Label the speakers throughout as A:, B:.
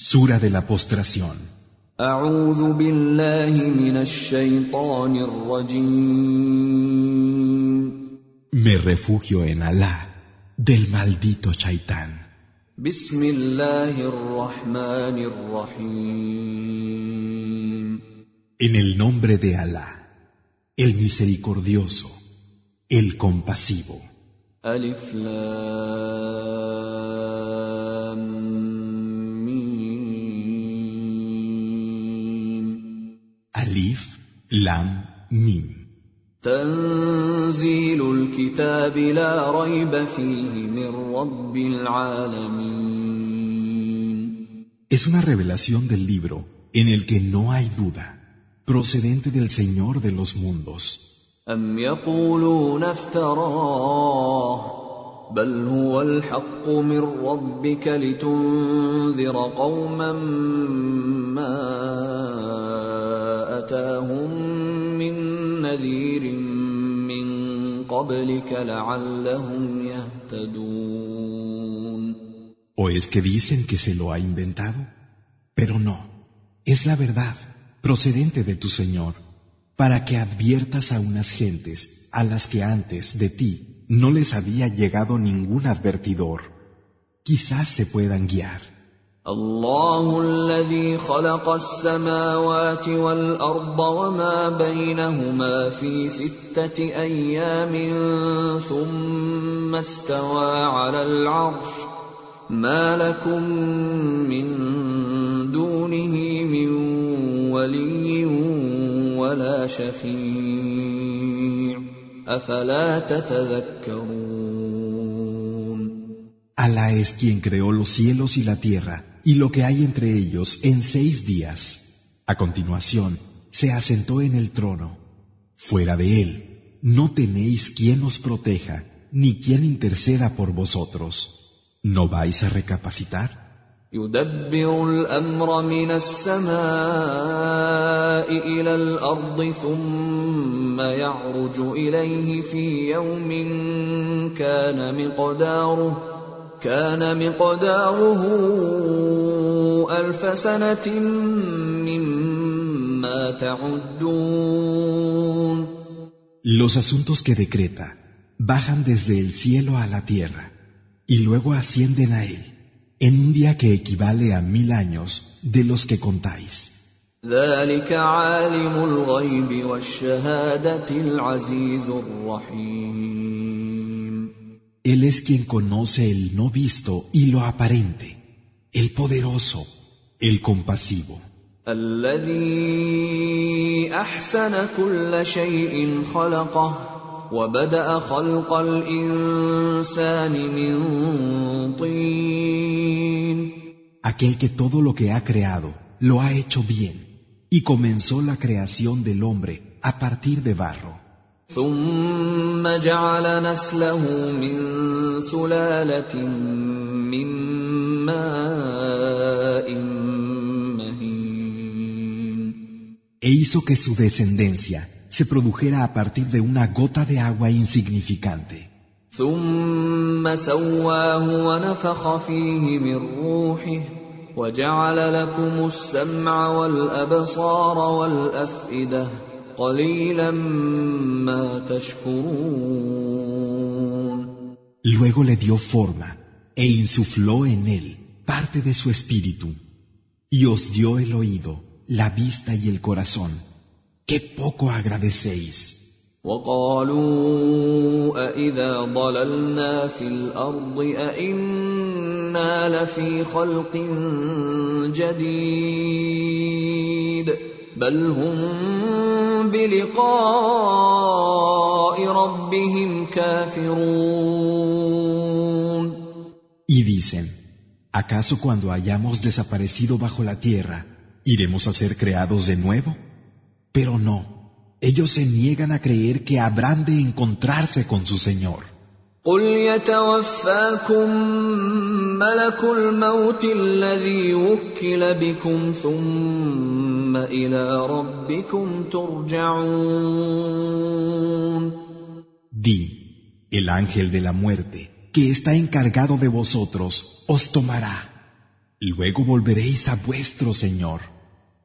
A: Sura de la postración. Me refugio en Alá del maldito chaitán. En el nombre de Alá, el misericordioso, el compasivo.
B: رب العالمين
A: Es una revelación del libro en el que no hay duda, procedente del Señor de los mundos.
B: أم يقولون افتراه بل هو الحق من ربك لتنذر قوما ما أتاهم من نذير من قبلك لعلهم يهتدون
A: ¿O es que dicen que se lo ha inventado? Pero no, es la verdad, procedente de tu Señor, para que adviertas a unas gentes a las que antes de ti no les había llegado ningún advertidor. Quizás se puedan guiar.
B: الله الذي خلق السماوات والأرض وما بينهما في ستة أيام ثم استوى على العرش. ما لكم من دونه من ولي ولا شفيع. أفلا تتذكرون؟
A: Alá es quien creó los cielos y la tierra. y lo que hay entre ellos en seis días. A continuación, se asentó en el trono. Fuera de él, no tenéis quien os proteja, ni quien interceda por vosotros. ¿No vais a recapacitar?
B: يدبر الامر من السماء الى الارض ثم يعرج اليه في يوم كان مقداره كان مقداره الف سنه مما تعدون
A: Los asuntos que decreta bajan desde el cielo a la tierra y luego ascienden a él en un día que equivale a mil años de los que contáis.
B: ذلك عالم الغيب والشهاده العزيز الرحيم
A: Él es quien conoce el no visto y lo aparente, el poderoso, el compasivo,
B: الذي احسن كل شيء خلقه وبدا خلق الانسان من طين
A: aquel que todo lo que ha creado lo ha hecho bien y comenzó la creación del hombre a partir de barro.
B: ثم جعل نسله من سلالة من ماء مهين
A: E hizo que su descendencia se produjera a partir de una gota de agua insignificante.
B: ثم سواه ونفخ فيه من روحه وجعل لكم السمع والأبصار والأفئدة
A: Luego le dio forma e insufló en él parte de su espíritu y os dio el oído, la vista y el corazón. ¡Qué poco agradecéis!
B: وقالوا أإذا ضللنا في الأرض أإنا لفي خلق جديد بل هم بلقاء ربهم كافرون
A: Y dicen, ¿acaso cuando hayamos desaparecido bajo la tierra, iremos a ser creados de nuevo? Pero no, ellos se niegan a creer que habrán de encontrarse con su Señor.
B: قل يتوفاكم ملك الموت الذي وكل بكم ثم الى ربكم ترجعون
A: Di, el ángel de la muerte, que está encargado de vosotros, os tomará. Luego volveréis a vuestro Señor.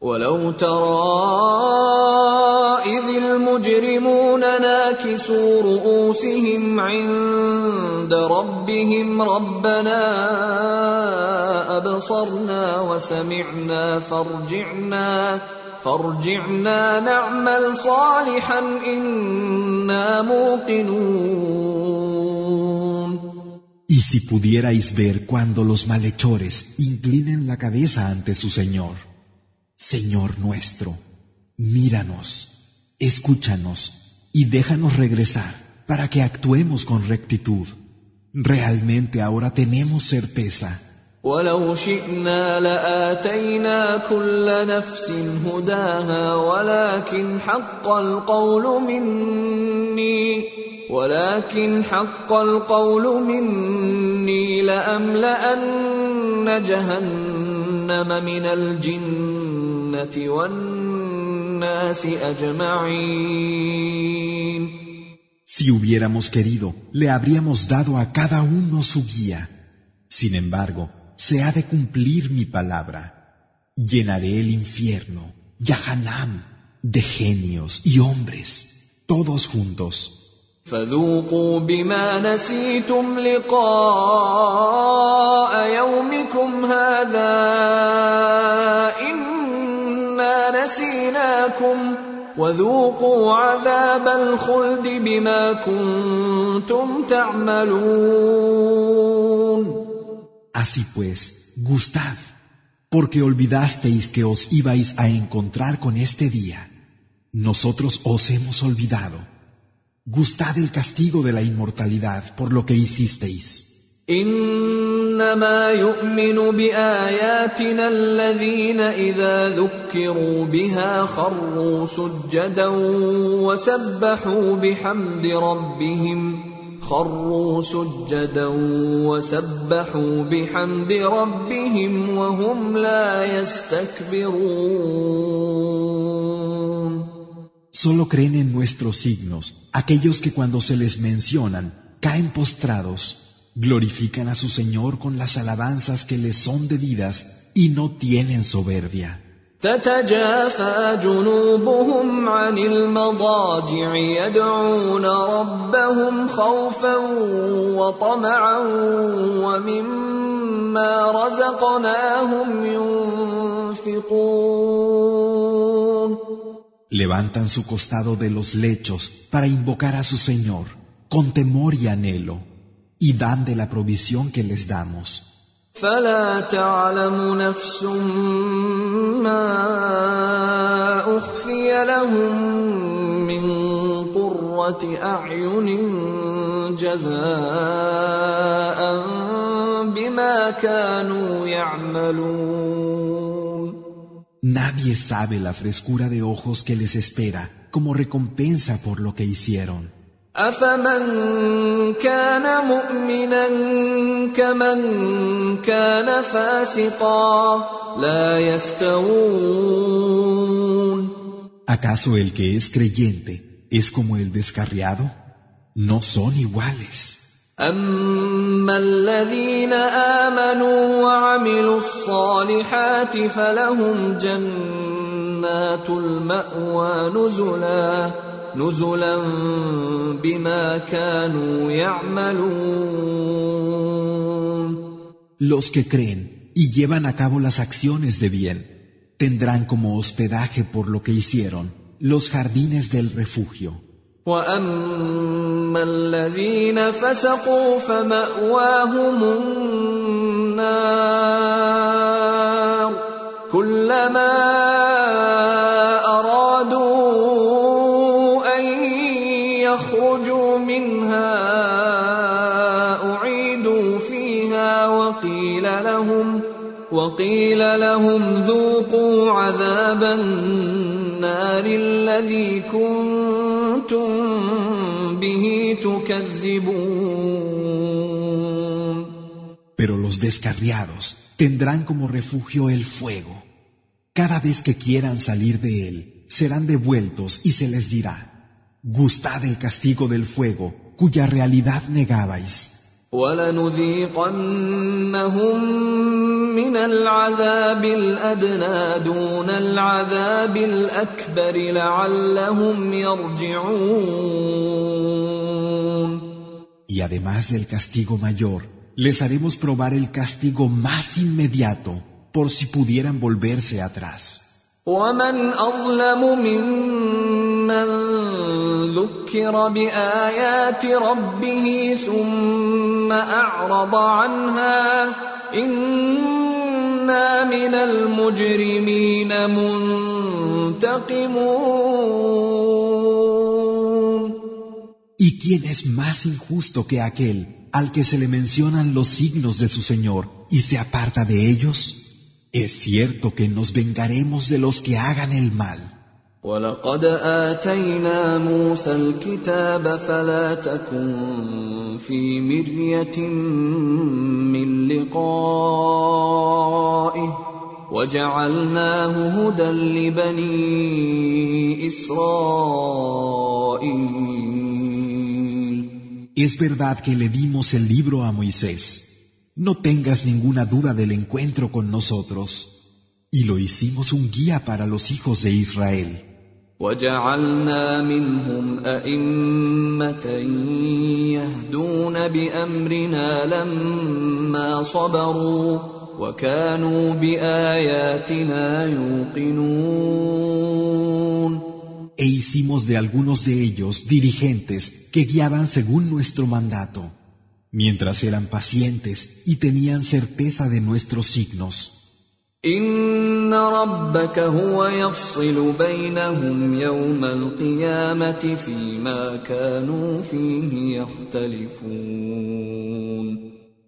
B: ولو ترى إذ المجرمون ناكسوا رؤوسهم عند ربهم ربنا أبصرنا وسمعنا فارجعنا فارجعنا نعمل صالحا إنا موقنون
A: Y si pudierais ver cuando los malhechores inclinen la cabeza ante su Señor, Señor nuestro, míranos, escúchanos y déjanos regresar para que actuemos con rectitud. Realmente ahora tenemos certeza.
B: ولو شئنا لاتينا كل نفس هداها ولكن حق القول مني ولكن حق القول مني لاملان جهنم من الجنه والناس اجمعين
A: Si hubiéramos querido, le habríamos dado a cada uno su guía. Sin embargo, se ha de cumplir mi palabra. Llenaré el infierno, Yahanam, de genios y hombres, todos juntos.
B: فذوقوا بما نسيتم لقاء يومكم هذا انا نسيناكم وذوقوا عذاب الخلد بما كنتم تعملون
A: Así pues, gustad, porque olvidasteis que os ibais a encontrar con este día. Nosotros os hemos olvidado. Gustad el castigo de la inmortalidad por lo que hicisteis.
B: إنما يؤمن بآياتنا الذين إذا ذكروا بها خروا سجدا وسبحوا بحمد ربهم خروا سجدا وسبحوا بحمد ربهم وهم لا يستكبرون.
A: Solo creen en nuestros signos aquellos que cuando se les mencionan caen postrados, glorifican a su Señor con las alabanzas que les son debidas y no tienen soberbia.
B: تتجافى جنوبهم عن المضاجع يدعون ربهم خوفا وطمعا ومما رزقناهم ينفقون
A: Levantan su costado de los lechos para invocar a su Señor con temor y anhelo y dan de la provisión que les damos.
B: فلا تعلم نفس ما اخفي لهم من قره اعين جزاء بما كانوا يعملون
A: Nadie sabe la frescura de ojos que les espera como recompensa por lo que hicieron.
B: أفمن كان مؤمنا كمن كان فاسقا لا يستوون
A: ¿Acaso el que es creyente es como el descarriado? No son iguales.
B: أما الذين آمنوا وعملوا الصالحات فلهم جنات المأوى نزلا نزلا بما كانوا يعملون
A: Los que creen y llevan a cabo las acciones de bien tendrán como hospedaje por lo que hicieron los jardines del refugio.
B: واما الذين فسقوا فماواهم النار كلما ارادوا وقيل لهم ذوقوا عذاب النار الذي كنتم به تكذبون
A: Pero los descarriados tendrán como refugio el fuego. Cada vez que quieran salir de él, serán devueltos y se les dirá, gustad el castigo del fuego, cuya realidad negabais.
B: ولنذيقنهم من العذاب الادنى دون العذاب الاكبر لعلهم يرجعون
A: Y además del castigo mayor, les haremos probar el castigo más inmediato por si pudieran volverse atrás.
B: ومن اظلم ممن ذكر بايات ربه ثم اعرض عنها انا من المجرمين منتقمون
A: ¿Y quién es más injusto que aquel al que se le mencionan los signos de su Señor y se aparta de ellos? Es cierto que nos vengaremos de los que hagan el mal.
B: ولقد آتينا موسى الكتاب فلا تكن في مرية من لقائه وجعلناه هدى لبني إسرائيل
A: Es verdad que le dimos el libro a Moisés. No tengas ninguna duda del encuentro con nosotros. Y lo hicimos un guía para los hijos de Israel.
B: وجعلنا منهم أئمة يهدون بأمرنا لما صبروا وكانوا بآياتنا يوقنون
A: E hicimos de algunos de ellos dirigentes que guiaban según nuestro mandato, mientras eran pacientes y tenían certeza de nuestros signos.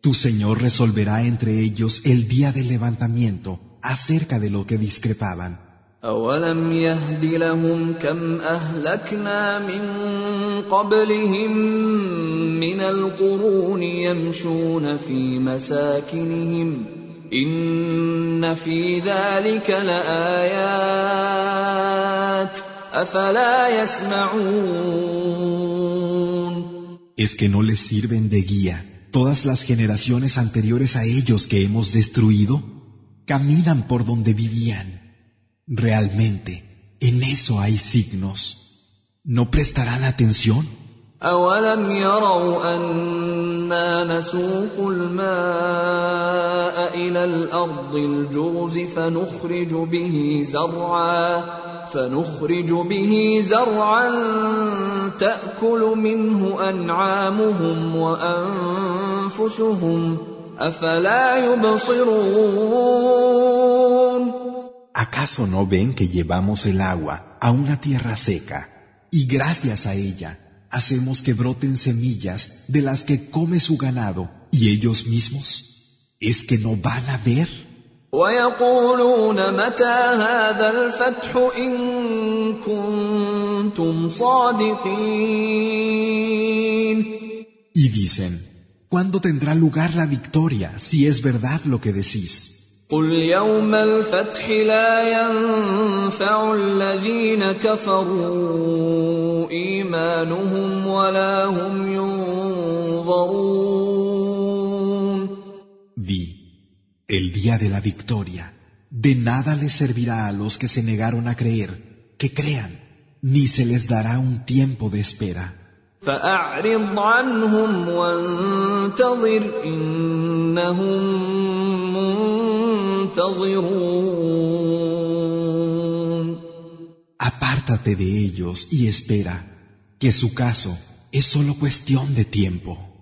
A: Tu Señor resolverá entre ellos el día del levantamiento acerca de lo que discrepaban.
B: أولم يهد لهم كم أهلكنا من قبلهم من القرون يمشون في مساكنهم إن في ذلك لآيات أفلا يسمعون
A: ¿Es que no les sirven de guía todas las generaciones anteriores a ellos que hemos destruido? Caminan por donde vivían. Realmente, en eso hay signos. ¿No prestarán atención?
B: أولم يروا أنا نسوق الماء إلى الأرض الجرز فنخرج به زرعا فنخرج به زرعا تأكل منه أنعامهم وأنفسهم أفلا يبصرون
A: ¿Acaso no ven que llevamos el agua a una tierra seca y gracias a ella hacemos que broten semillas de las que come su ganado y ellos mismos? ¿Es que no van a ver? Y dicen, ¿cuándo tendrá lugar la victoria si es verdad lo que decís?
B: قل يوم الفتح لا ينفع الذين كفروا إيمانهم ولا هم ينظرون
A: Di, el día de la victoria, de nada les servirá a los que se negaron a creer, que crean, ni se les dará un tiempo de espera.
B: فأعرض عنهم وانتظر إنهم منتظرون
A: Apártate de ellos y espera, que su caso es solo cuestión de tiempo.